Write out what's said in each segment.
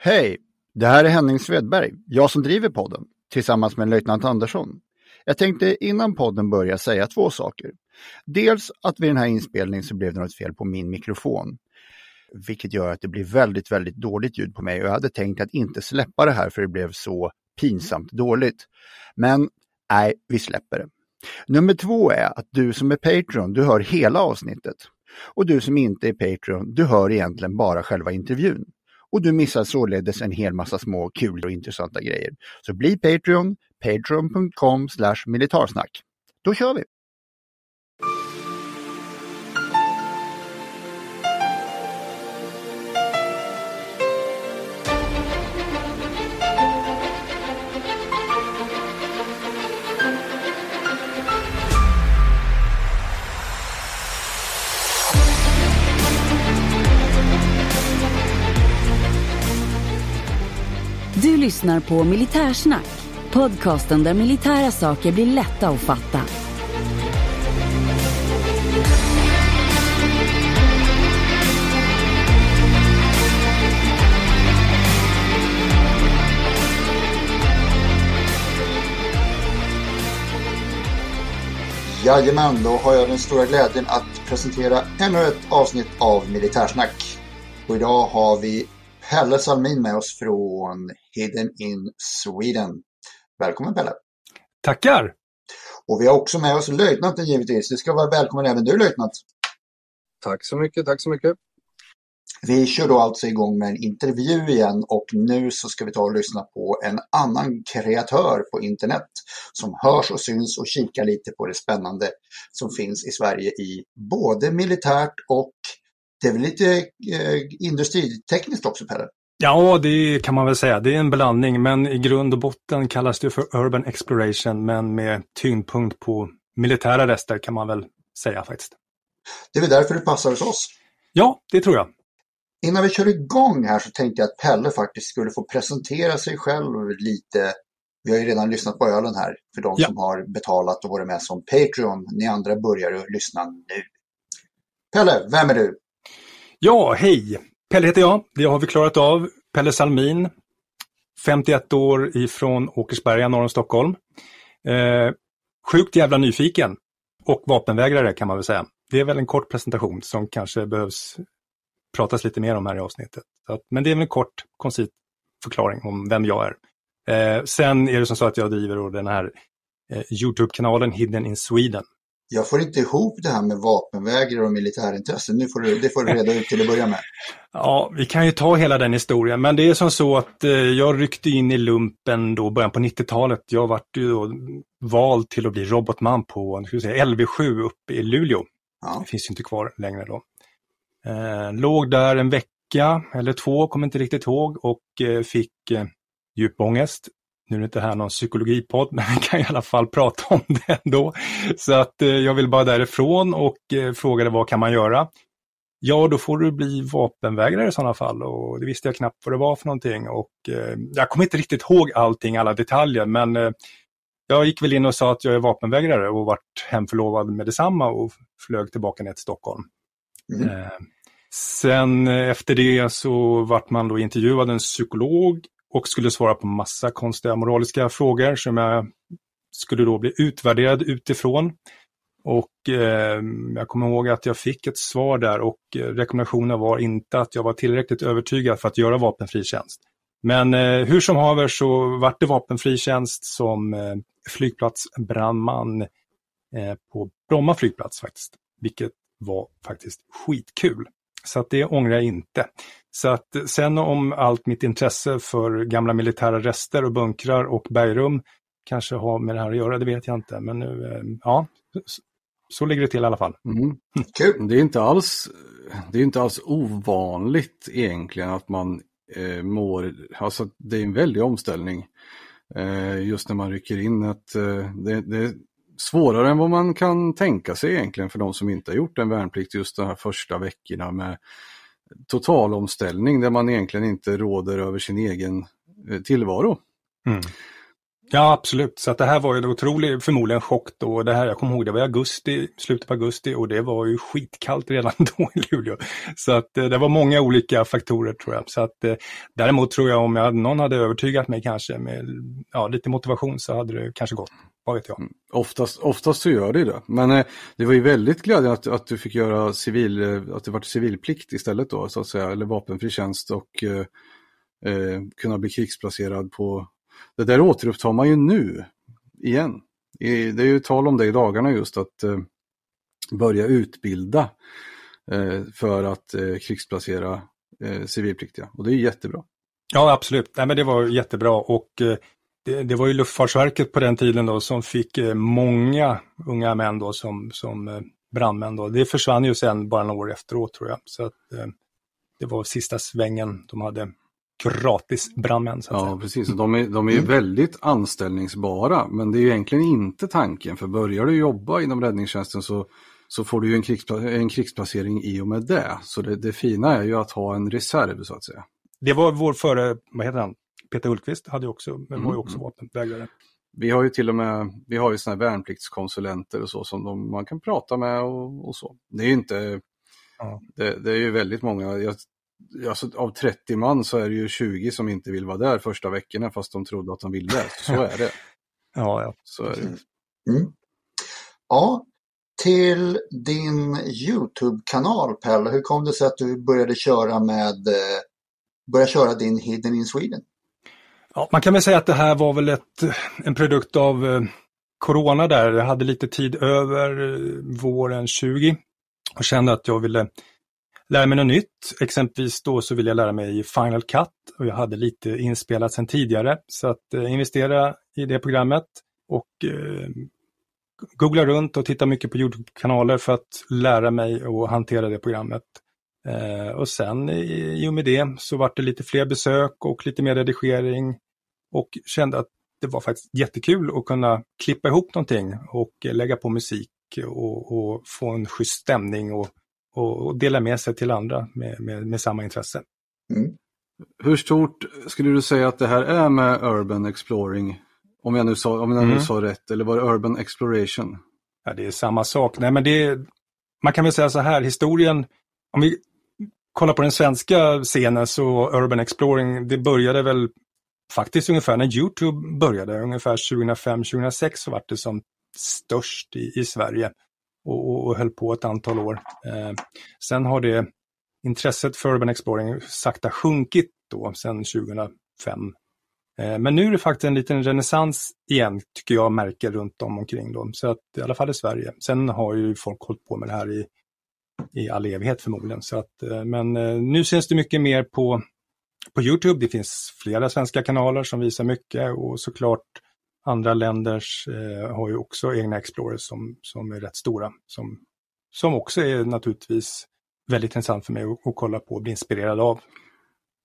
Hej! Det här är Henning Svedberg, jag som driver podden, tillsammans med löjtnant Andersson. Jag tänkte innan podden börjar säga två saker. Dels att vid den här inspelningen så blev det något fel på min mikrofon. Vilket gör att det blir väldigt, väldigt dåligt ljud på mig och jag hade tänkt att inte släppa det här för det blev så pinsamt dåligt. Men nej, vi släpper det. Nummer två är att du som är Patreon, du hör hela avsnittet. Och du som inte är Patreon, du hör egentligen bara själva intervjun. Och du missar således en hel massa små kul och intressanta grejer. Så bli Patreon, patreon.com militarsnack. Då kör vi! Lyssnar på Militärsnack, podcasten där militära saker blir lätta att fatta. Jajamän, då har jag den stora glädjen att presentera ännu ett avsnitt av Militärsnack. Och idag har vi Pelle Salmin med oss från Hidden in Sweden. Välkommen Pelle! Tackar! Och vi har också med oss löjtnanten givetvis. Du ska vara välkommen även du löjtnant. Tack så mycket, tack så mycket. Vi kör då alltså igång med en intervju igen och nu så ska vi ta och lyssna på en annan kreatör på internet som hörs och syns och kika lite på det spännande som finns i Sverige i både militärt och det är väl lite eh, industritekniskt också Pelle? Ja, det kan man väl säga. Det är en blandning, men i grund och botten kallas det för Urban Exploration, men med tyngdpunkt på militära rester kan man väl säga faktiskt. Det är väl därför det passar hos oss? Ja, det tror jag. Innan vi kör igång här så tänkte jag att Pelle faktiskt skulle få presentera sig själv lite. Vi har ju redan lyssnat på ölen här för de Ja. som har betalat och varit med som Patreon. Ni andra börjar att lyssna nu. Pelle, vem är du? Ja, hej! Pelle heter jag. Det har vi klarat av. Pelle Salmin. 51 år ifrån Åkersberga norr om Stockholm. Eh, sjukt jävla nyfiken. Och vapenvägrare kan man väl säga. Det är väl en kort presentation som kanske behövs pratas lite mer om här i avsnittet. Så att, men det är väl en kort, koncis förklaring om vem jag är. Eh, sen är det som så att jag driver den här eh, Youtube-kanalen Hidden in Sweden. Jag får inte ihop det här med vapenvägrare och militärintressen. Nu får du, det får du reda ut till att börja med. Ja, vi kan ju ta hela den historien, men det är som så att eh, jag ryckte in i lumpen då början på 90-talet. Jag vart ju då vald till att bli robotman på ska säga, LV7 uppe i Luleå. Ja. Det finns ju inte kvar längre då. Eh, låg där en vecka eller två, kommer inte riktigt ihåg, och eh, fick eh, djup ångest. Nu är det inte här någon psykologipodd, men vi kan i alla fall prata om det ändå. Så att eh, jag vill bara därifrån och eh, frågade vad kan man göra? Ja, då får du bli vapenvägrare i sådana fall och det visste jag knappt vad det var för någonting och eh, jag kommer inte riktigt ihåg allting, alla detaljer, men jag gick väl in och sa att jag är vapenvägrare och vart hemförlovad med detsamma och flög tillbaka ner till Stockholm. Mm. Sen efter det så vart man då intervjuad en psykolog och skulle svara på massa konstiga moraliska frågor som jag skulle då bli utvärderad utifrån. Och eh, jag kommer ihåg att jag fick ett svar där och rekommendationen var inte att jag var tillräckligt övertygad för att göra vapenfri tjänst. Men eh, hur som haver så vart det vapenfri tjänst som eh, flygplatsbrandman eh, på Bromma flygplats faktiskt. Vilket var faktiskt skitkul. Så att det ångrar jag inte. Så att sen om allt mitt intresse för gamla militära rester och bunkrar och bergrum kanske har med det här att göra, det vet jag inte. Men nu, eh, ja, så ligger det till i alla fall. Mm. Kul! Det är inte alls, det är inte alls ovanligt egentligen att man eh, mår, alltså det är en väldig omställning. Eh, just när man rycker in att eh, det, det svårare än vad man kan tänka sig egentligen för de som inte har gjort en värnplikt just de här första veckorna med total omställning där man egentligen inte råder över sin egen eh, tillvaro. Mm. Ja, absolut. Så att det här var ju en otrolig, förmodligen chock då. Det här, jag kommer ihåg, det var i augusti, slutet på augusti och det var ju skitkallt redan då i Luleå. Så att eh, det var många olika faktorer tror jag. Så att eh, däremot tror jag om jag, någon hade övertygat mig kanske med ja, lite motivation så hade det kanske gått. Vad vet jag. Mm. Oftast, oftast så gör det det. Men eh, det var ju väldigt glädjande att, att du fick göra civil, eh, att det var civilplikt istället då, så att säga, eller vapenfri tjänst och eh, eh, kunna bli krigsplacerad på... Det där återupptar man ju nu, igen. Det är ju tal om det i dagarna just, att eh, börja utbilda eh, för att eh, krigsplacera civilpliktiga. Och det är jättebra. Ja, absolut. Nej, men det var jättebra och det, det, var ju Luftfartsverket på den tiden då som fick många unga män då som, som brandmän. Då. Det försvann ju sen bara några år efteråt tror jag. Så att, det var sista svängen de hade gratis brandmän. Så att Ja, säga. precis. De är, de är ju väldigt anställningsbara, men det är ju egentligen inte tanken. För börjar du jobba inom räddningstjänsten så, så får du ju en, krigspla en krigsplacering i och med det. Så det, det fina är ju att ha en reserv så att säga. Det var vår före, vad heter han, Peter Hultqvist hade ju också, men var ju också Mm. vapenvägrare. Vi har ju till och med vi har ju såna här värnpliktskonsulenter och så som de, man kan prata med och, och så. Det är ju inte, Ja. det, det är ju väldigt många, jag, alltså, av 30 man så är det ju 20 som inte vill vara där första veckorna fast de trodde att de ville. Så är det. Ja, ja. Så är det. Mm. Ja, till din Youtube-kanal Pelle, hur kom det sig att du började köra med eh, började köra din Hidden in Sweden? Ja, man kan väl säga att det här var väl ett, en produkt av eh, Corona där. Jag hade lite tid över eh, våren 20 och kände att jag ville lära mig något nytt. Exempelvis då så vill jag lära mig Final Cut och jag hade lite inspelat sedan tidigare. Så att eh, investera i det programmet och eh, googla runt och titta mycket på Youtube-kanaler för att lära mig och hantera det programmet. Eh, och sen i, i och med det så vart det lite fler besök och lite mer redigering och kände att det var faktiskt jättekul att kunna klippa ihop någonting och eh, lägga på musik och, och få en schysst stämning och, och, och dela med sig till andra med, med, med samma intresse. Mm. Hur stort skulle du säga att det här är med Urban Exploring? Om jag nu sa, om jag nu Mm. sa rätt, eller var det Urban Exploration? Ja, det är samma sak. Nej, men det, man kan väl säga så här, historien, om vi kollar på den svenska scenen så Urban Exploring, det började väl faktiskt ungefär när Youtube började, ungefär 2005-2006 så var det som störst i, i Sverige och, och, och höll på ett antal år. Eh, sen har det intresset för Urban Exploring sakta sjunkit då sedan 2005. Eh, Men nu är det faktiskt en liten renässans igen, tycker jag märker runt om omkring dem. Så att i alla fall i Sverige. Sen har ju folk hållit på med det här i, i all evighet förmodligen. Så att, eh, men eh, nu syns det mycket mer på, på Youtube. Det finns flera svenska kanaler som visar mycket och såklart andra länders eh, har ju också egna Explorers som, som är rätt stora. Som, som också är naturligtvis väldigt intressant för mig att, att kolla på och bli inspirerad av.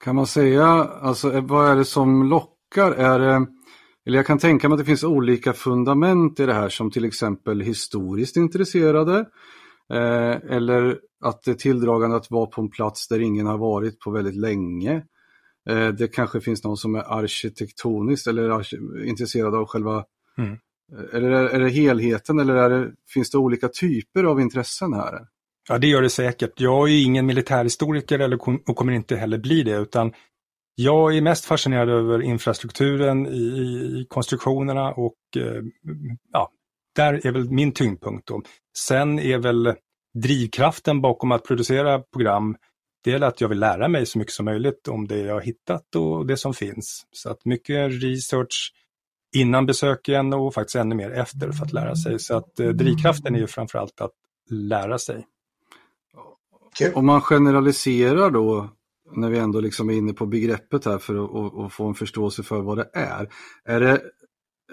Kan man säga, alltså eh, vad är det som lockar? Är det, eller jag kan tänka mig att det finns olika fundament i det här som till exempel historiskt intresserade. Eh, eller att det är tilldragande att vara på en plats där ingen har varit på väldigt länge. Eh, det kanske finns någon som är arkitektoniskt eller intresserad av själva Mm. eh, Eller är, det helheten eller är det, finns det olika typer av intressen här? Ja, det gör det säkert. Jag är ingen militärhistoriker eller och kommer inte heller bli det, utan jag är mest fascinerad över infrastrukturen i, i konstruktionerna och eh, ja, där är väl min tyngdpunkt. Då. Sen är väl drivkraften bakom att producera program, det är att jag vill lära mig så mycket som möjligt om det jag har hittat och det som finns. Så att mycket research innan besöken och faktiskt ännu mer efter för att lära sig. Så att eh, drivkraften är ju framförallt att lära sig. Om man generaliserar då, när vi ändå liksom är inne på begreppet här för att och, och få en förståelse för vad det är. Är det,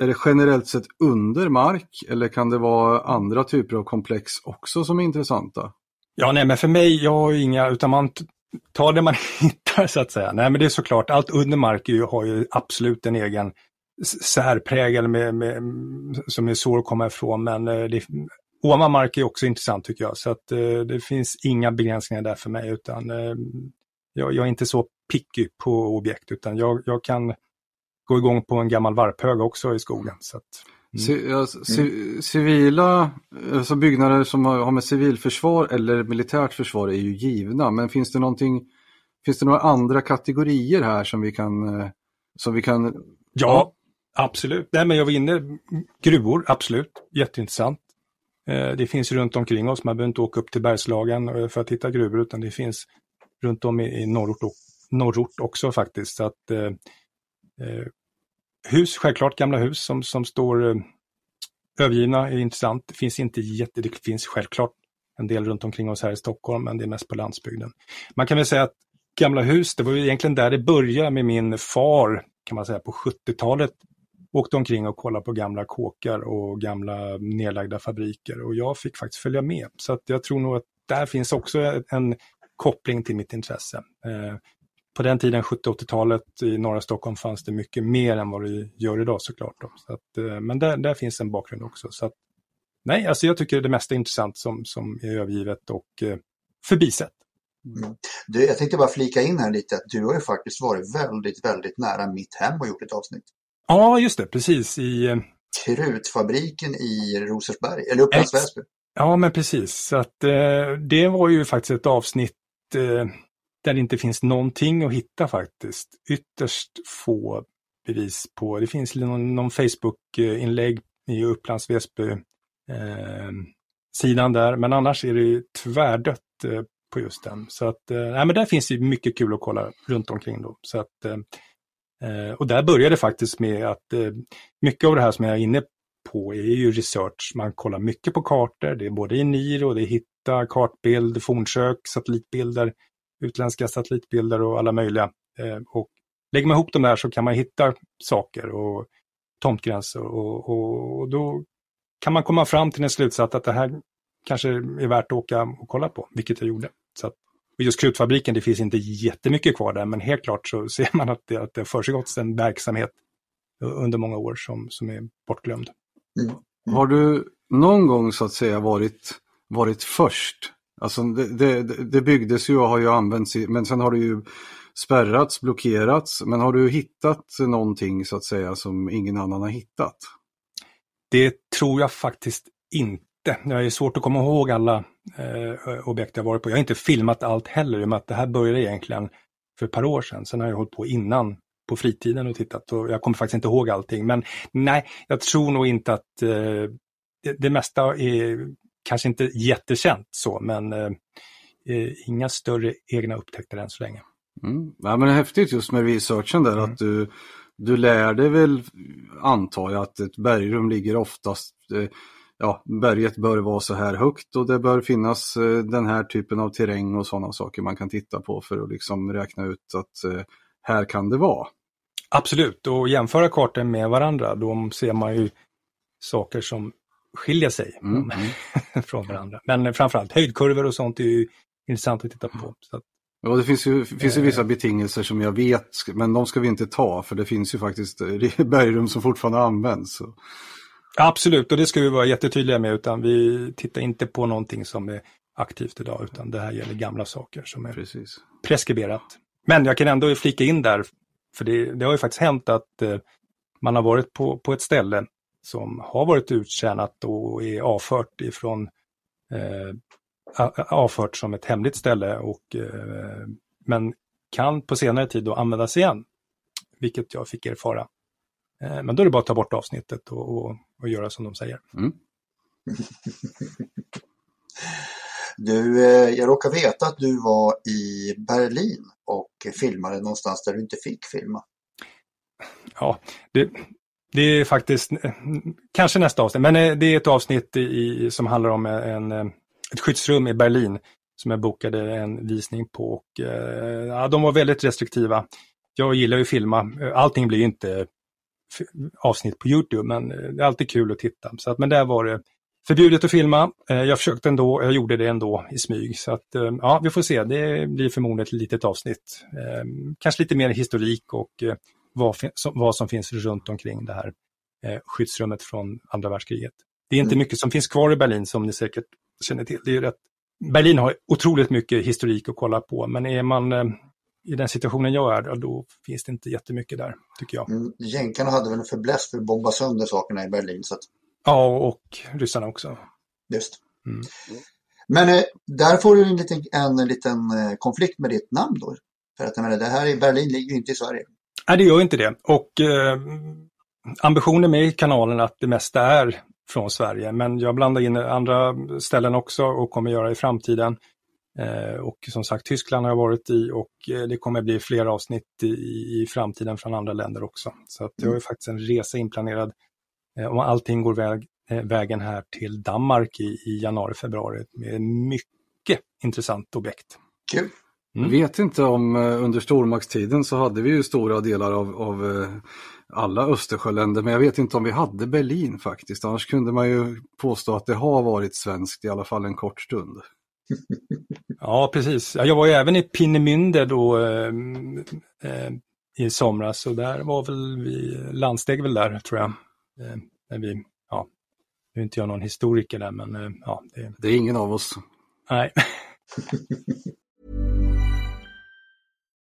är det generellt sett under mark eller kan det vara andra typer av komplex också som är intressanta? Ja, nej, men för mig, jag har inga, utan man tar det man hittar så att säga. Nej, men det är såklart, allt under mark ju, har ju absolut en egen särprägel med, med, som är svår att komma ifrån. Men eh, det, ovan mark är också intressant tycker jag. Så att eh, det finns inga begränsningar där för mig utan eh, jag, jag, är inte så picky på objekt utan jag, jag, kan gå igång på en gammal varphög också i skogen. Så att, mm. Civila alltså byggnader som har med civilförsvar eller militärt försvar är ju givna men finns det någonting Finns det några andra kategorier här som vi kan som vi kan Ja, absolut. Nej, men jag var inne, gruvor, absolut, jätteintressant. Eh, det finns runt omkring oss, man behöver inte åka upp till Bergslagen eh, för att hitta gruvor utan det finns runt om i, norrort, norrort också faktiskt. Så att, eh, eh, hus, självklart gamla hus som, som står eh, övergivna är intressant. Det finns inte jätte, det finns självklart en del runt omkring oss här i Stockholm men det är mest på landsbygden. Man kan väl säga att gamla hus, det var ju egentligen där det började med min far kan man säga på 70-talet åkte omkring och kollade på gamla kåkar och gamla nedlagda fabriker och jag fick faktiskt följa med. Så att jag tror nog att där finns också en koppling till mitt intresse. Eh, på den tiden, 70-80-talet, i norra Stockholm fanns det mycket mer än vad det gör idag såklart. Så att, eh, men där, där finns en bakgrund också. Så att, nej, alltså jag tycker det mesta är intressant som, som är övergivet och eh, förbisett. Mm. Du, jag tänkte bara flika in här lite att du har ju faktiskt varit väldigt, väldigt nära mitt hem och gjort ett avsnitt. Ja, just det, precis. I... Eh, Krutfabriken i Rosersberg, eller Upplands Väsby. Ja, men precis. Så att, eh, det var ju faktiskt ett avsnitt eh, där det inte finns någonting att hitta faktiskt. Ytterst få bevis på, det finns någon, någon Facebook-inlägg i Upplands Väsby eh, sidan där, men annars är det tvärdött eh, på just den. Så att, eh, nej, men där finns det mycket kul att kolla runt omkring då. Så att, eh, eh, och där började det faktiskt med att eh, mycket av det här som jag är inne på är ju research. Man kollar mycket på kartor, det är både i NIR och det är hitta, kartbild, fornsök, satellitbilder, utländska satellitbilder och alla möjliga. Eh, och lägger man ihop de där så kan man hitta saker och tomtgränser och, och, och då kan man komma fram till en slutsats att det här kanske är värt att åka och kolla på, vilket jag gjorde. Så att och just krutfabriken, det finns inte jättemycket kvar där, men helt klart så ser man att det, att det har försiggått en verksamhet under många år som, som är bortglömd. Mm. Har du någon gång så att säga varit, varit först? Alltså det, det, det byggdes ju och har ju använts, i, men sen har det ju spärrats, blockerats. Men har du hittat någonting så att säga som ingen annan har hittat? Det tror jag faktiskt inte. Det är svårt att komma ihåg alla eh, objekt jag varit på. Jag har inte filmat allt heller, i och med att det här började egentligen för ett par år sedan. Sen har jag hållit på innan på fritiden och tittat och jag kommer faktiskt inte ihåg allting. Men nej, jag tror nog inte att eh, det, det, mesta är kanske inte jättekänt så, men eh, eh inga större egna upptäckter än så länge. Mm. Ja, men det är häftigt just med researchen där mm. att du, du lär dig väl, antar jag, att ett bergrum ligger oftast eh, ja, berget bör vara så här högt och det bör finnas eh, den här typen av terräng och sådana saker man kan titta på för att liksom räkna ut att eh, här kan det vara. Absolut, och jämföra kartor med varandra, då ser man ju saker som skiljer sig mm. mm. från varandra. Men framförallt höjdkurvor och sånt är ju intressant att titta på. Så att, Ja, det finns ju, finns ju vissa betingelser som jag vet, men de ska vi inte ta för det finns ju faktiskt bergrum som fortfarande används. Så. Absolut, och det ska vi vara jättetydliga med, utan vi tittar inte på någonting som är aktivt idag, utan det här gäller gamla saker som är Precis. preskriberat. Men jag kan ändå flika in där, för det, det har ju faktiskt hänt att eh, man har varit på, på ett ställe som har varit uttjänat och är avfört ifrån eh, avfört som ett hemligt ställe och eh, men kan på senare tid då användas igen. Vilket jag fick erfara. Eh, men då är det bara att ta bort avsnittet och, och, och göra som de säger. Mm. Du, eh, jag råkar veta att du var i Berlin och filmade någonstans där du inte fick filma. Ja, det, det är faktiskt eh, kanske nästa avsnitt, men eh, det är ett avsnitt i, som handlar om eh, en, ett skyddsrum i Berlin som jag bokade en visning på. Och, ja, de var väldigt restriktiva. Jag gillar ju att filma. Allting blir inte avsnitt på Youtube, men det är alltid kul att titta. Så att, men där var det förbjudet att filma. Jag försökte ändå, jag gjorde det ändå i smyg. Så att, ja, vi får se, det blir förmodligen ett litet avsnitt. Kanske lite mer historik och vad, vad som finns runt omkring det här skyddsrummet från andra världskriget. Det är inte mm. mycket som finns kvar i Berlin som ni säkert känner till. Det är rätt... Berlin har otroligt mycket historik att kolla på, men är man eh, i den situationen jag är, då finns det inte jättemycket där, tycker jag. Mm, jänkarna hade väl en förbläss för att bomba sönder sakerna i Berlin. Så att... Ja, och ryssarna också. Just. Mm. Men eh, där får du en liten, en liten eh, konflikt med ditt namn då. För att jag menar, det här i Berlin ligger ju inte i Sverige. Nej, det gör inte det. Och eh, ambitionen med kanalen är att det mesta är från Sverige. Men jag blandar in andra ställen också och kommer göra i framtiden. Eh, och som sagt, Tyskland har jag varit i och eh, det kommer bli fler avsnitt i, i framtiden från andra länder också. Så att jag har faktiskt en resa inplanerad eh, om allting går väg, vägen här till Danmark i, i januari, februari med mycket intressant objekt. Kul! Mm. Jag vet inte om under stormaktstiden så hade vi ju stora delar av, av alla Östersjöländer, men jag vet inte om vi hade Berlin faktiskt. Annars kunde man ju påstå att det har varit svenskt i alla fall en kort stund. Ja, precis. Jag var ju även i Pinnemünde då eh, eh, i somras och där var väl vi, landsteg väl där tror jag. Eh, när vi, ja, nu är inte jag någon historiker där men eh, ja. Det... det är ingen av oss. Nej.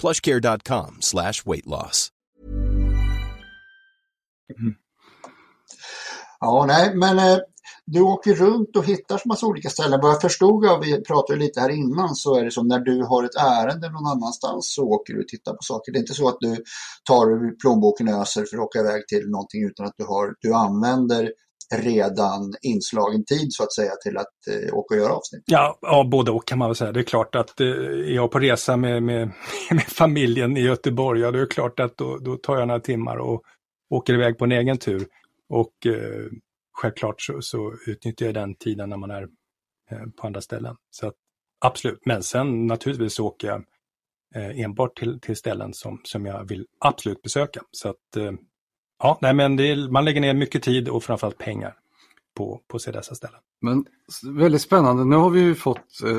Plushcare.com slash weight loss. Mm. Ja, nej, men eh, du åker runt och hittar så massa olika ställen. Vad jag förstod av, vi pratade lite här innan, så är det som när du har ett ärende någon annanstans så åker du och tittar på saker. Det är inte så att du tar plånboken och öser för att åka iväg till någonting utan att du, har, du använder redan inslagen tid så att säga till att eh, åka och göra avsnitt? Ja, ja, både och kan man väl säga. Det är klart att eh, är jag på resa med, med, med familjen i Göteborg, ja, det är klart att då, då tar jag några timmar och åker iväg på en egen tur. Och eh, självklart så, så, utnyttjar jag den tiden när man är eh, på andra ställen. Så att, absolut, men sen naturligtvis åker jag eh, enbart till, till ställen som, som jag vill absolut besöka. Så att eh, ja, nej, men är, man lägger ner mycket tid och framförallt pengar på, på att se dessa ställen. Men väldigt spännande, nu har vi ju fått eh,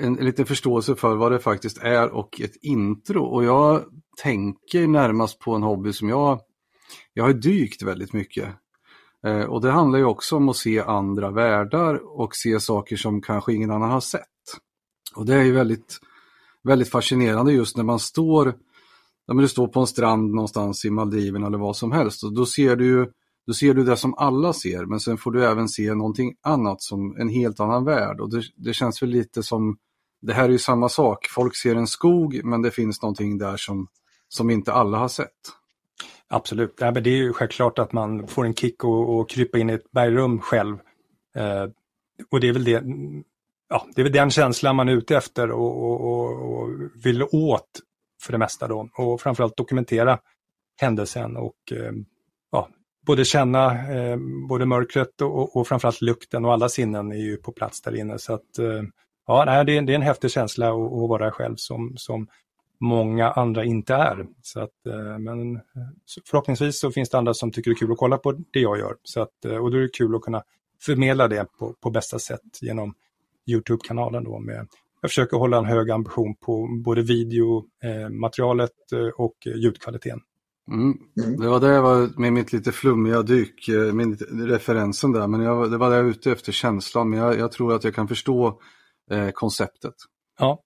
en, en liten förståelse för vad det faktiskt är och ett intro och jag tänker närmast på en hobby som jag, jag har dykt väldigt mycket. Eh, och det handlar ju också om att se andra världar och se saker som kanske ingen annan har sett. Och det är ju väldigt, väldigt fascinerande just när man står ja, men du står på en strand någonstans i Maldiverna eller vad som helst och då ser du ju då ser du det som alla ser men sen får du även se någonting annat som en helt annan värld och det, det känns väl lite som det här är ju samma sak. Folk ser en skog men det finns någonting där som, som inte alla har sett. Absolut, ja, men det är ju självklart att man får en kick och, och krypa in i ett bergrum själv. Eh, och det är väl det, ja, det är väl den känslan man är ute efter och, och, och, vill åt för det mesta då. Och framförallt dokumentera händelsen och eh, ja, både känna eh, både mörkret och, och framförallt lukten och alla sinnen är ju på plats där inne. Så att eh, ja, det är, det är en häftig känsla att, att vara själv som, som många andra inte är. Så att, eh, men eh, förhoppningsvis så finns det andra som tycker det är kul att kolla på det jag gör. Så att, eh, och då är det kul att kunna förmedla det på, på bästa sätt genom Youtube-kanalen. Då med, jag försöker hålla en hög ambition på både videomaterialet och ljudkvaliteten. Mm. Mm. Det var det jag var med mitt lite flummiga dyk, eh, min referensen där, men jag, det var det jag var ute efter, känslan. Men jag, jag tror att jag kan förstå eh, konceptet. Ja.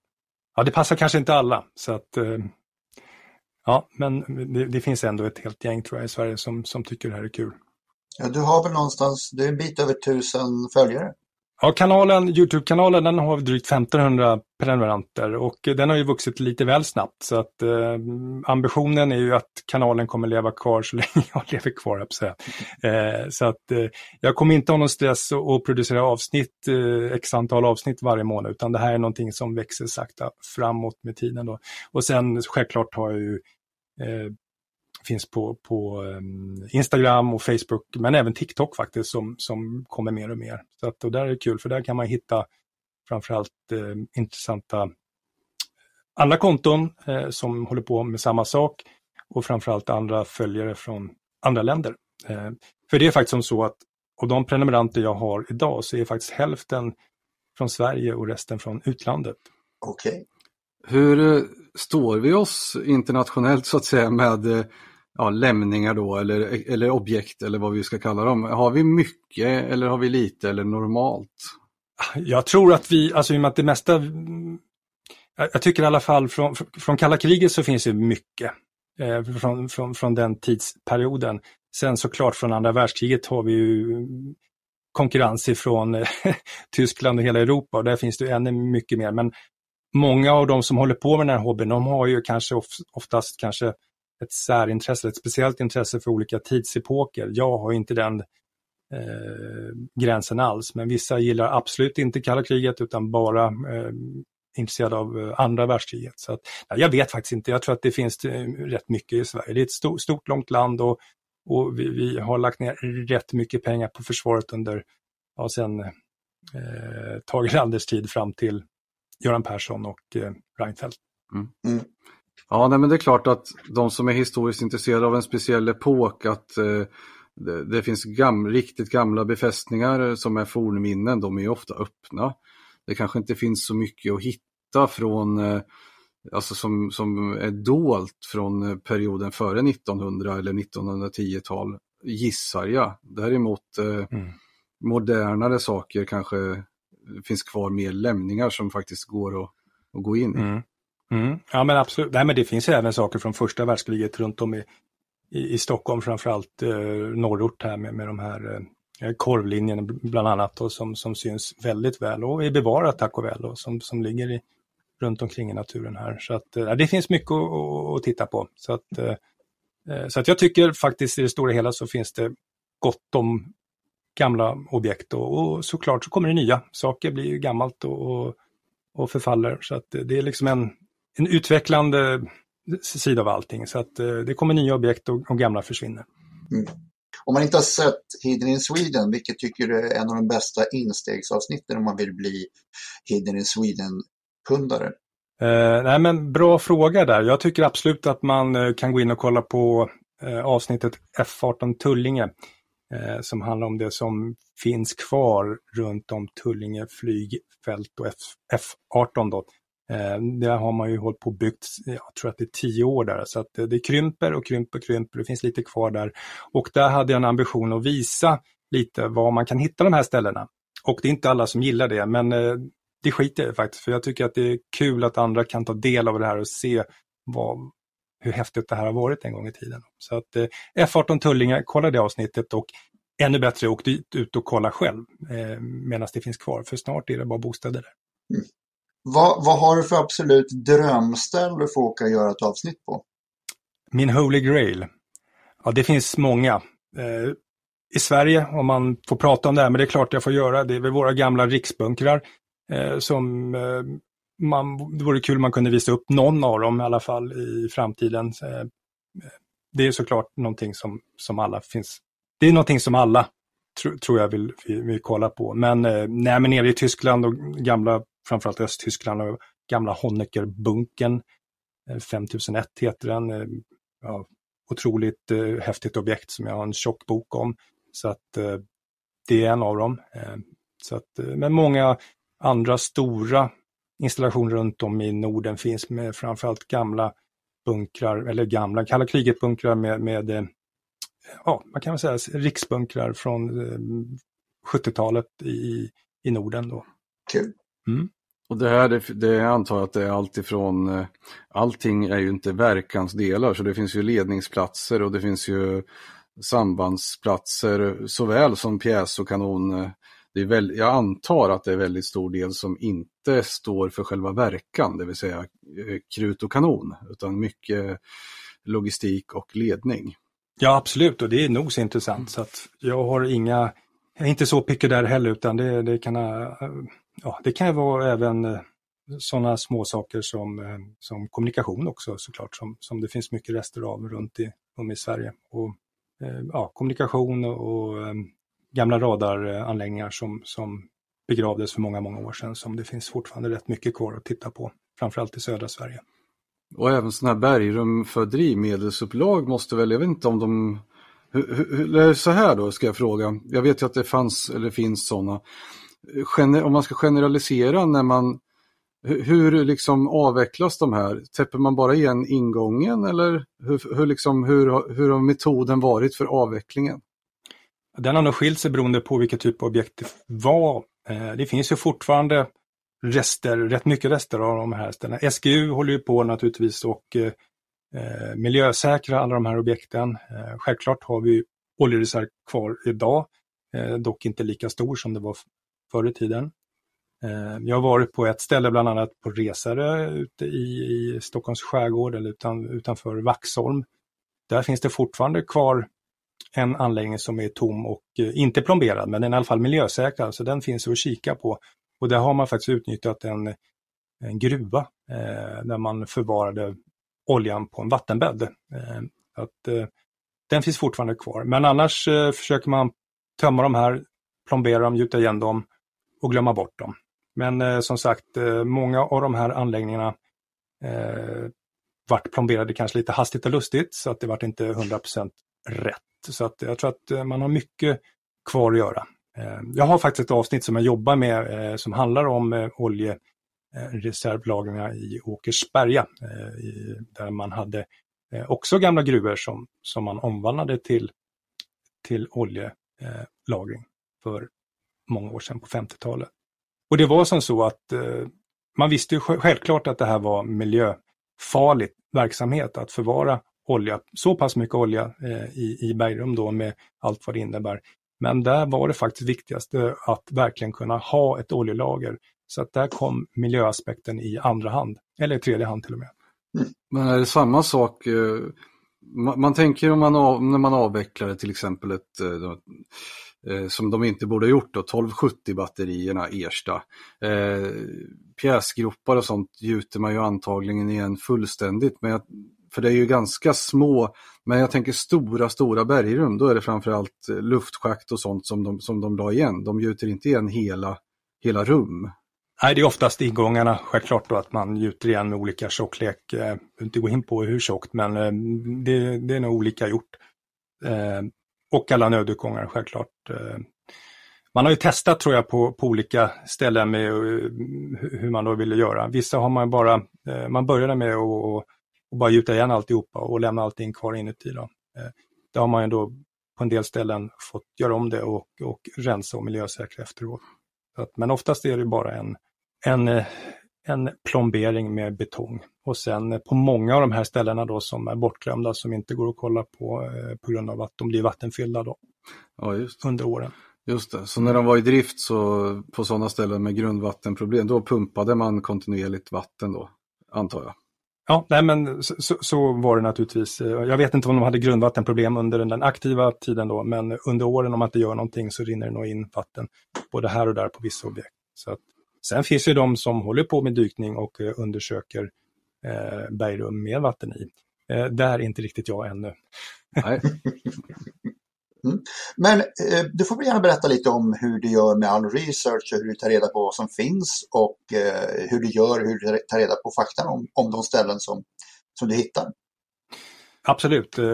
ja, det passar kanske inte alla. Så att, eh, ja, men det, det, finns ändå ett helt gäng tror jag i Sverige som, som tycker det här är kul. Ja, du har väl någonstans, du är en bit över tusen följare? Ja, kanalen, Youtube-kanalen den har drygt 1500 prenumeranter och eh, den har ju vuxit lite väl snabbt. Så att eh, ambitionen är ju att kanalen kommer leva kvar så länge jag lever kvar. jag säga. eh, så att eh, jag kommer inte ha någon stress att producera avsnitt, eh, x antal avsnitt varje månad, utan det här är någonting som växer sakta framåt med tiden. Då. Och sen självklart har jag ju eh, finns på, på ehm, Instagram och Facebook, men även TikTok faktiskt som, som kommer mer och mer. Så att, och där är det kul, för där kan man hitta framförallt ehm, eh, intressanta andra konton eh, som håller på med samma sak och framförallt andra följare från andra länder. Eh, för det är faktiskt som så att av de prenumeranter jag har idag så är faktiskt hälften från Sverige och resten från utlandet. Okej. Okay. Hur eh, står vi oss internationellt så att säga med eh, ja, lämningar då eller, eller objekt eller vad vi ska kalla dem. Har vi mycket eller har vi lite eller normalt? Jag tror att vi, alltså i och med att det mesta, jag tycker i alla fall från, från kalla kriget så finns det mycket eh, från, från, från den tidsperioden. Sen såklart från andra världskriget har vi ju konkurrens ifrån eh, Tyskland och hela Europa och där finns det ännu mycket mer. Men många av de som håller på med den här hobbyn, de har ju kanske oftast kanske ett särintresse, ett speciellt intresse för olika tidsepoker. Jag har inte den eh, gränsen alls, men vissa gillar absolut inte kalla kriget utan bara eh, intresserade av eh, andra världskriget. Så att, ja, jag vet faktiskt inte, jag tror att det finns eh, rätt mycket i Sverige. Det är ett stort, stort långt land och, och vi, vi, har lagt ner rätt mycket pengar på försvaret under, ja, sen eh, Tage Erlanders tid fram till Göran Persson och eh, Reinfeldt. Mm. Mm. Ja, nej, men det är klart att de som är historiskt intresserade av en speciell epok, att eh, det, det, finns gam, riktigt gamla befästningar som är fornminnen, de är ofta öppna. Det kanske inte finns så mycket att hitta från, eh, alltså som, som är dolt från perioden före 1900 eller 1910-tal, gissar jag. Däremot eh, mm. modernare saker kanske finns kvar mer lämningar som faktiskt går att, att gå in i. Mm. Mm. Ja men absolut, Nej, men det finns även saker från första världskriget runt om i, i, i Stockholm, framförallt eh, norrort här med, med de här eh, korvlinjerna bland annat och som, som syns väldigt väl och är bevarat tack och väl och som, som ligger i, runt omkring i naturen här. Så att, eh, det finns mycket att, att, titta på. Så att, eh, eh, så att jag tycker faktiskt i det stora hela så finns det gott om gamla objekt och, och såklart så kommer det nya. Saker blir ju gammalt och, och, och förfaller. Så att eh, det är liksom en, en utvecklande sida av allting. Så att eh, det kommer nya objekt och, och gamla försvinner. Mm. Om man inte har sett Hidden in Sweden, vilket tycker du är en av de bästa instegsavsnitten om man vill bli Hidden in Sweden-kundare? Eh, nej men bra fråga där. Jag tycker absolut att man eh, kan gå in och kolla på eh, avsnittet F18 Tullinge eh, som handlar om det som finns kvar runt om Tullinge flygfält och F, F18 då, Eh, där har man ju hållit på och byggt, jag tror att det är tio år där, så att det krymper och krymper och krymper, det finns lite kvar där. Och där hade jag en ambition att visa lite var man kan hitta de här ställena. Och det är inte alla som gillar det, men eh, det skiter jag faktiskt, för jag tycker att det är kul att andra kan ta del av det här och se vad, hur häftigt det här har varit en gång i tiden. Så att eh, F18 Tullinge, kolla det avsnittet och ännu bättre, åk dit ut och kolla själv eh, medan det finns kvar, för snart är det bara bostäder där. Mm. Vad, vad har du för absolut drömställ du får åka och göra ett avsnitt på? Min Holy Grail? Ja, det finns många. Eh, I Sverige, om man får prata om det här, men det är klart jag får göra, det är väl våra gamla riksbunkrar eh, som eh, man, det vore kul om man kunde visa upp någon av dem i alla fall i framtiden. Eh, det är såklart någonting som, som alla finns. Det är någonting som alla tro, tror jag vill, vill, vill kolla på. Men, eh, nej, men nere i Tyskland och gamla framförallt Östtyskland och gamla Honeckerbunkern. 5001 eh, heter den. Eh, ja, otroligt eh, häftigt objekt som jag har en tjock bok om. Så att eh, det är en av dem. Eh, så att, eh, men många andra stora installationer runt om i Norden finns med framförallt gamla bunkrar, eller gamla kalla kriget-bunkrar med, med eh, ja, man kan väl säga riksbunkrar från eh, 70-talet i, i Norden. Då. Kul. Mm. Och det här, det, det antar jag att det är alltifrån, allting är ju inte verkansdelar, så det finns ju ledningsplatser och det finns ju sambandsplatser såväl som pjäs och kanon. Det är väl, jag antar att det är väldigt stor del som inte står för själva verkan, det vill säga eh, krut och kanon, utan mycket logistik och ledning. Ja, absolut, och det är nog så intressant. Så att jag har inga, jag är inte så picky där heller, utan det, det kan, ja, det kan vara även eh, sådana små saker som, eh, som kommunikation också såklart, som, som det finns mycket rester av runt i, om i Sverige. Och eh, ja, kommunikation och gamla radaranläggningar som, som begravdes för många, många år sedan som det finns fortfarande rätt mycket kvar att titta på, framförallt i södra Sverige. Och även sådana här bergrum för drivmedelsupplag måste väl, jag vet inte om de hur, så här då ska jag fråga, jag vet ju att det fanns eller finns sådana. Om man ska generalisera när man hur liksom avvecklas de här? Täpper man bara igen ingången eller hur, hur, liksom, hur, hur har metoden varit för avvecklingen? Den har nog skilt sig beroende på vilket typ av objekt det var. Eh, det finns ju fortfarande rester, rätt mycket rester av de här ställena. SGU håller ju på naturligtvis och eh, eh, miljösäkra alla de här objekten. Eh, självklart har vi oljereserv kvar idag, eh, dock inte lika stor som det var förr i tiden. Eh, jag har varit på ett ställe, bland annat på Resare ute i, i Stockholms skärgård eller utan, utanför Vaxholm. Där finns det fortfarande kvar en anläggning som är tom och eh, inte plomberad, men den är i alla fall miljösäkrad, så den finns att kika på. Och där har man faktiskt utnyttjat en, en gruva eh, där man förvarade oljan på en vattenbädd. Eh, att, eh, den finns fortfarande kvar, men annars eh, försöker man tömma de här, plombera dem, gjuta igen dem och glömma bort dem. Men eh, som sagt, eh, många av de här anläggningarna eh, vart plomberade kanske lite hastigt och lustigt så att det vart inte 100% rätt. Så att jag tror att eh, man har mycket kvar att göra. Eh, jag har faktiskt ett avsnitt som jag jobbar med eh, som handlar om eh, oljereservlagringar eh, i Åkersberga eh, i, där man hade eh, också gamla gruvor som, som man omvandlade till, till oljelagring för många år sedan på 50-talet. Och det var som så att eh, man visste ju självklart att det här var miljöfarligt verksamhet att förvara olja, så pass mycket olja eh, i, i bergrum då med allt vad det innebär. Men där var det faktiskt viktigaste att verkligen kunna ha ett oljelager. Så att där kom miljöaspekten i andra hand, eller i tredje hand till och med. Mm. Men är det samma sak, eh, man, man tänker om man av, när man avvecklar till exempel ett eh, Eh, som de inte borde ha gjort då, 1270 batterierna Ersta. Eh, pjäsgropar och sånt gjuter man ju antagligen igen fullständigt, men jag, för det är ju ganska små, men jag tänker stora, stora bergrum, då är det framförallt eh, luftschakt och sånt som de, som de la igen. De gjuter inte igen hela, hela rum. Nej, det är oftast ingångarna, självklart då att man gjuter igen med olika tjocklek. Eh, jag vill inte gå in på hur tjockt, men det, det är nog olika gjort. Och alla nödutgångar självklart. Eh, man har ju testat tror jag på, på olika ställen med eh, hur man då ville göra. Vissa har man bara, eh, man började med att bara gjuta igen alltihopa och lämna allting kvar inuti. Då. Det har man ju då på en del ställen fått göra om det och, och rensa och miljösäkra efteråt. Men oftast är det bara en, en, en plombering med betong. Och sen på många av de här ställena då som är bortglömda som inte går att kolla på eh, på grund av att de blir vattenfyllda då. Ja. Under åren. Just det, så när de var i drift så på sådana ställen med grundvattenproblem, då pumpade man kontinuerligt vatten då, antar jag? Ja, nej men så, så, var det naturligtvis. Jag vet inte om de hade grundvattenproblem under den aktiva tiden då, men under åren om man inte gör någonting så rinner det nog in vatten både här och där på vissa objekt. Så att, sen finns det de som håller på med dykning och eh, undersöker eh, bergrum med vatten i. Eh, där är inte riktigt jag ännu. Nej. Mm. Men eh, du får gärna berätta lite om hur du gör med all research, hur du tar reda på vad som finns och eh, hur du gör, hur du tar reda på fakta om, om de ställen som, som du hittar. Absolut. Eh,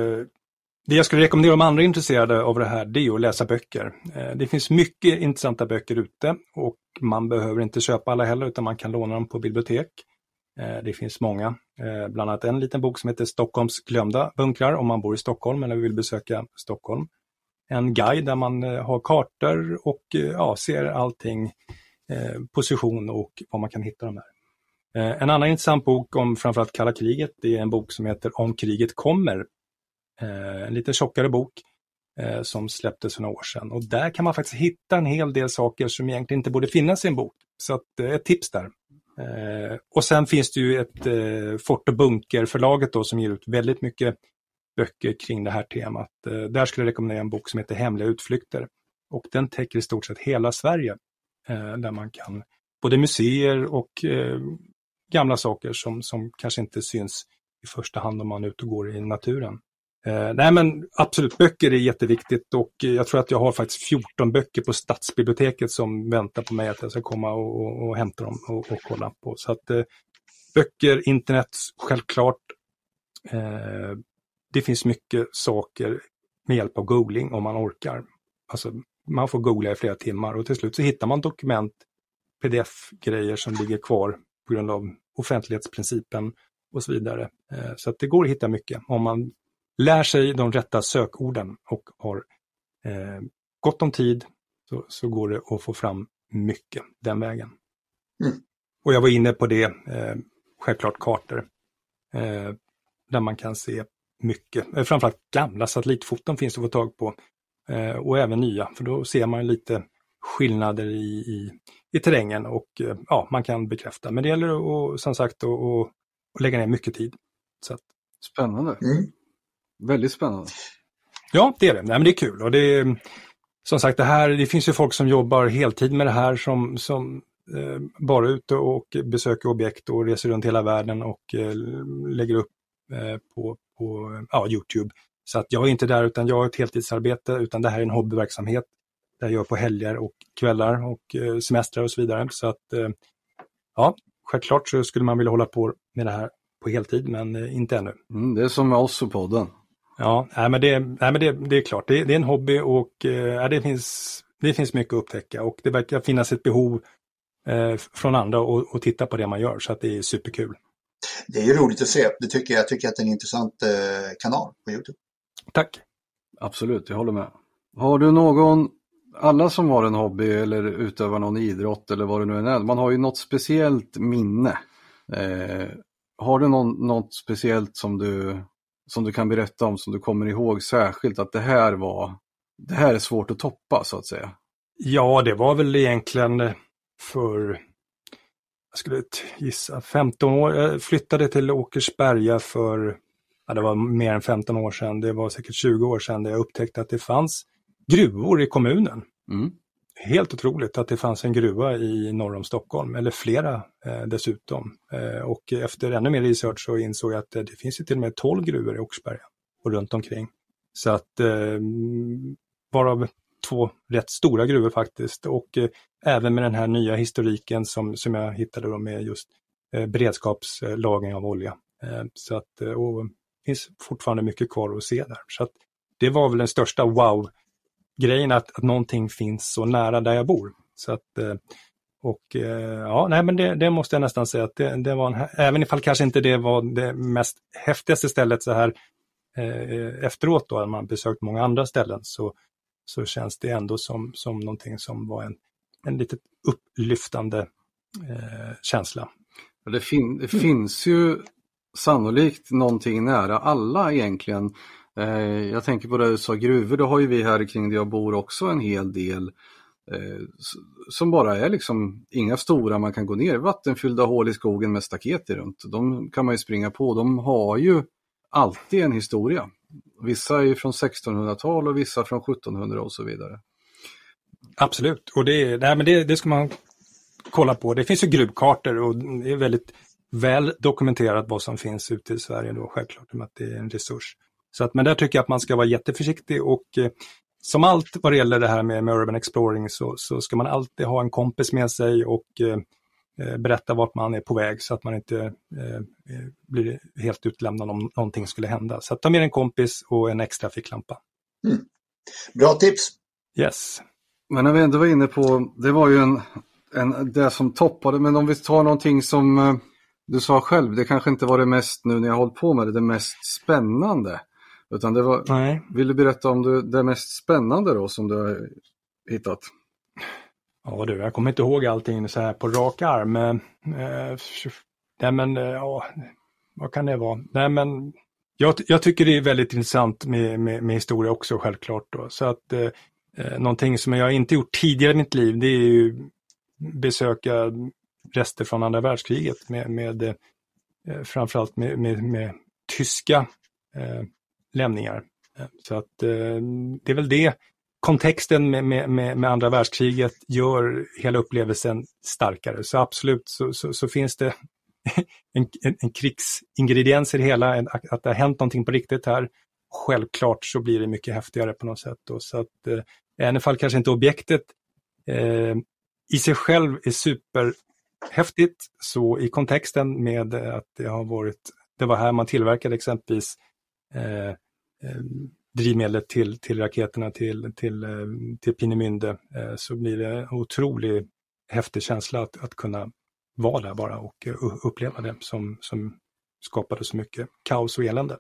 det jag skulle rekommendera om andra är intresserade av det här, det är att läsa böcker. Eh, det finns mycket intressanta böcker ute och man behöver inte köpa alla heller, utan man kan låna dem på bibliotek. Eh, det finns många, eh, bland annat en liten bok som heter Stockholms glömda bunkrar om man bor i Stockholm eller vill besöka Stockholm. En guide där man har kartor och ja, ser allting, position och var man kan hitta de här. En annan intressant bok om framförallt kalla kriget, det är en bok som heter Om kriget kommer. Eh, en lite tjockare bok eh, som släpptes för några år sedan. Och där kan man faktiskt hitta en hel del saker som egentligen inte borde finnas i en bok. Så att, eh, ett tips där. Eh, och sen finns det ju ett eh, Fort och Bunker-förlaget då som ger ut väldigt mycket böcker kring det här temat. Eh, där skulle jag rekommendera en bok som heter Hemliga utflykter. Och den täcker i stort sett hela Sverige. Eh, där man kan, både museer och eh, gamla saker som, som kanske inte syns i första hand om man är ute och går i naturen. Eh, nej men absolut, böcker är jätteviktigt och jag tror att jag har faktiskt 14 böcker på stadsbiblioteket som väntar på mig att jag ska komma och, och, och hämta dem och, och, kolla på. Så att eh, böcker, internet, självklart. Eh, det finns mycket saker med hjälp av googling om man orkar. Alltså, man får googla i flera timmar och till slut så hittar man dokument, pdf-grejer som ligger kvar på grund av offentlighetsprincipen och så vidare. Eh, så att det går att hitta mycket om man lär sig de rätta sökorden och har eh, gott om tid så, så går det att få fram mycket den vägen. Mm. Och jag var inne på det, eh, självklart kartor, eh, där man kan se mycket, eh, framförallt gamla satellitfoton finns det att få tag på eh, och även nya, för då ser man lite skillnader i, i, i terrängen och eh, ja, man kan bekräfta. Men det gäller att, som sagt att, att lägga ner mycket tid. Så att... Spännande. Mm. Väldigt spännande. Ja, det är det. Nej, men det är kul. Och det är, som sagt, det, här, det finns ju folk som jobbar heltid med det här som, som eh, bara är ute och besöker objekt och reser runt hela världen och eh, lägger upp eh, på, på ja, Youtube. Så att jag är inte där utan jag har ett heltidsarbete utan det här är en hobbyverksamhet. Där jag gör på helger och kvällar och eh, semestrar och så vidare. Så att eh, ja, självklart så skulle man vilja hålla på med det här på heltid men eh, inte ännu. Mm, det är som med oss och podden. Ja, nej, men, det, nej, men det, det är klart, det, det, är en hobby och eh, det, finns, det finns mycket att upptäcka och det verkar finnas ett behov eh, från andra att titta på det man gör så att det är superkul. Det är ju roligt att se, det tycker jag. Jag tycker att det är en intressant eh, kanal på Youtube. Tack! Absolut, jag håller med. Har du någon, alla som har en hobby eller utövar någon idrott eller vad det nu än är, man har ju något speciellt minne. Eh, har du någon, något speciellt som du som du kan berätta om som du kommer ihåg särskilt att det här var, det här är svårt att toppa så att säga? Ja, det var väl egentligen för, jag skulle gissa, 15 år. Jag flyttade till Åkersberga för, ja, det var mer än 15 år sedan, det var säkert 20 år sedan där jag upptäckte att det fanns gruvor i kommunen. Mm helt otroligt att det fanns en gruva i norr om Stockholm, eller flera eh, dessutom. Eh, och efter ännu mer research så insåg jag att eh, det finns ju till och med 12 gruvor i Oxberga och runt omkring. Så att eh, varav två rätt stora gruvor faktiskt och eh, även med den här nya historiken som, som jag hittade då med just eh, beredskapslagring av olja. Eh, så att, eh, och det finns fortfarande mycket kvar att se där. Så att det var väl den största wow grejen att, att någonting finns så nära där jag bor. Så att, eh, och eh, ja, nej men det, det måste jag nästan säga att det, det var en, även ifall kanske inte det var det mest häftigaste stället så här eh, efteråt då, när man besökt många andra ställen, så, så känns det ändå som, som någonting som var en, en lite upplyftande eh, känsla. Det, fin det finns ju sannolikt någonting nära alla egentligen Eh, jag tänker på det du sa, gruvor, då har ju vi här kring där jag bor också en hel del eh, som bara är liksom inga stora man kan gå ner, vattenfyllda hål i skogen med staket runt. De kan man ju springa på, de har ju alltid en historia. Vissa är från 1600-tal och vissa från 1700 och så vidare. Absolut, och det, nej, men det, det ska man kolla på. Det finns ju gruvkartor och det är väldigt väl dokumenterat vad som finns ute i Sverige då självklart, med att det är en resurs. Så att, men där tycker jag att man ska vara jätteförsiktig och eh, som allt vad det gäller det här med, med urban exploring så, så ska man alltid ha en kompis med sig och eh, eh berätta vart man är på väg så att man inte eh, eh, blir helt utlämnad om någonting skulle hända. Så att ta med en kompis och en extra ficklampa. Mm. Bra tips! Yes. Men när vi ändå var inne på, det var ju en, en, det som toppade, men om vi tar någonting som du sa själv, det kanske inte var det mest, nu när jag har hållit på med det, det mest spännande. Utan det var, Nej. vill du berätta om det, det mest spännande då som du har hittat? Ja du, jag kommer inte ihåg allting så här på rak arm. Eh, nej men, eh, ja, vad kan det vara? Nej men, jag, jag tycker det är väldigt intressant med, med, med historia också självklart. Då. Så att eh, eh, någonting som jag inte gjort tidigare i mitt liv det är ju besöka rester från andra världskriget med, med eh, framförallt med, med, med tyska eh, lämningar. Eh, så att eh, det är väl det kontexten med, med, med, andra världskriget gör hela upplevelsen starkare. Så absolut så, så, så finns det en, en, en krigsingrediens i det hela, en, att det har hänt någonting på riktigt här. Självklart så blir det mycket häftigare på något sätt. Då, så att, eh, i alla fall kanske inte objektet eh, i sig själv är superhäftigt, så i kontexten med att det har varit, det var här man tillverkade exempelvis Eh, eh, drivmedlet till, till raketerna till, till, eh, till Pinemünde eh, så blir det en otroligt häftig känsla att, att kunna vara där bara och eh, uppleva det som, som skapade så mycket kaos och elände.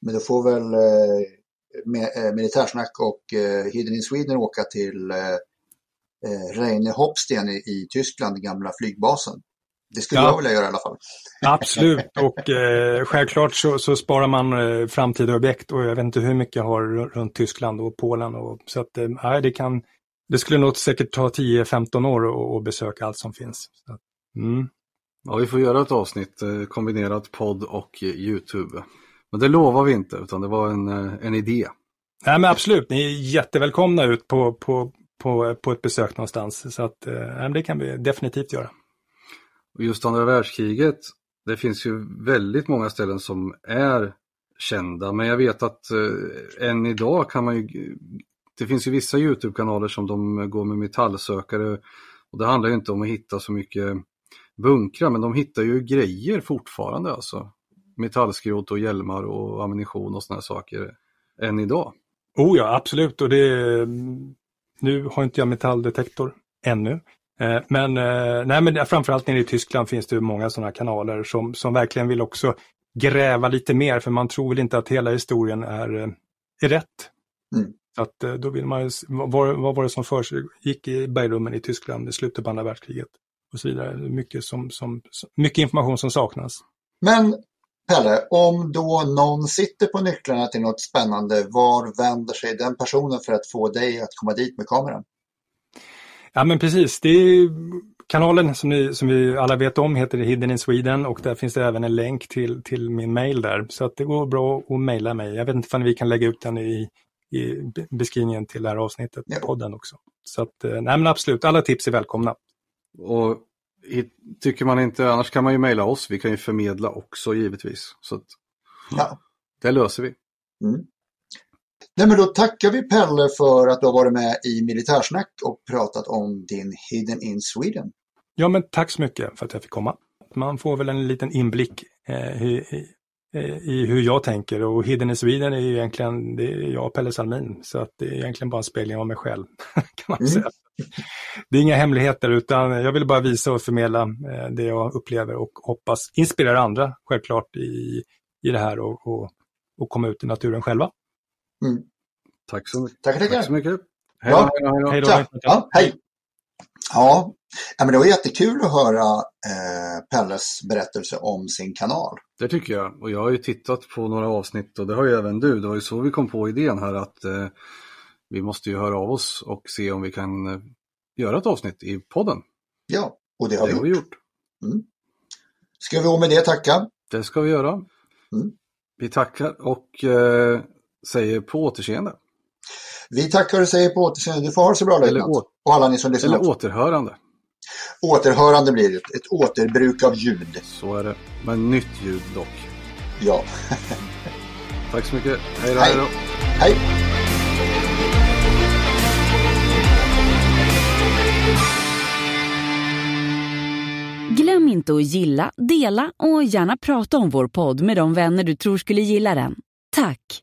Men då får väl eh, Militärsnack och eh, Hidden in Sweden åka till eh, Reine Hopsten i, i Tyskland, den gamla flygbasen. Det skulle ja. jag vilja göra i alla fall. Absolut, och eh, självklart så, så, sparar man eh, framtida objekt och jag vet inte hur mycket jag har runt Tyskland och Polen. Och, så att, eh, det, kan, det skulle nog säkert ta 10-15 år att besöka allt som finns. Så, mm. Ja, vi får göra ett avsnitt, eh, kombinerat podd och YouTube. Men det lovar vi inte, utan det var en, eh, en idé. Nej, men absolut, ni är jättevälkomna ut på, på, på, på ett besök någonstans. Så att, eh, det kan vi definitivt göra. Och just andra världskriget, det finns ju väldigt många ställen som är kända, men jag vet att eh, än idag kan man ju, det finns ju vissa Youtube-kanaler som de går med metallsökare och det handlar ju inte om att hitta så mycket bunkrar, men de hittar ju grejer fortfarande alltså. Metallskrot och hjälmar och ammunition och sådana saker än idag. Oh ja, absolut. Och det, nu har inte jag metalldetektor ännu, men, eh, nej, men framförallt nere i Tyskland finns det många sådana kanaler som, som verkligen vill också gräva lite mer för man tror väl inte att hela historien är, eh, är rätt. Mm. att då vill man vad, vad var det som gick i bergrummen i Tyskland i slutet på andra världskriget? Och så vidare. Mycket, som, som, mycket information som saknas. Men Pelle, om då någon sitter på nycklarna till något spännande, var vänder sig den personen för att få dig att komma dit med kameran? Ja men precis, det är kanalen som, ni, som vi alla vet om heter Hidden in Sweden och där finns det även en länk till, till min mail där. Så att det går bra att mejla mig. Jag vet inte om vi kan lägga ut den i, i beskrivningen till det här avsnittet, ja. podden också. Så att, eh, nej men absolut, alla tips är välkomna. Och tycker man inte, annars kan man ju mejla oss, vi kan ju förmedla också givetvis. Så att, ja. Det löser vi. Mm. Nej, men då tackar vi Pelle för att du har varit med i Militärsnack och pratat om din Hidden in Sweden. Ja, men tack så mycket för att jag fick komma. Man får väl en liten inblick eh, i, i, hur jag tänker och Hidden in Sweden är ju egentligen, det är jag och Pelle Salmin, så att det är egentligen bara en spegling av mig själv. kan man mm. säga. Det är inga hemligheter utan jag vill bara visa och förmedla eh, det jag upplever och hoppas inspirera andra självklart i, i det här och, och, och komma ut i naturen själva. Mm. Tack så mycket. Tackar. Tack så mycket. Hej då. Hej då. Hej då. Ja, hej. Ja, men det var jättekul att höra eh, Pelles berättelse om sin kanal. Det tycker jag. Och jag har ju tittat på några avsnitt och det har ju även du. Det var ju så vi kom på idén här att eh, vi måste ju höra av oss och se om vi kan eh, göra ett avsnitt i podden. Ja, och det har det vi gjort. Vi gjort. Mm. Ska vi med det tacka? Det ska vi göra. Mm. Vi tackar och eh, säger på återseende. Vi tackar och säger på återseende. Du får ha det så bra löjtnant. Och alla ni som lyssnar. Eller återhörande. Återhörande blir det. Ett återbruk av ljud. Så är det. Men nytt ljud dock. Ja. Tack så mycket. Hej då. Hej. hej. Glöm inte att gilla, dela och gärna prata om vår podd med de vänner du tror skulle gilla den. Tack!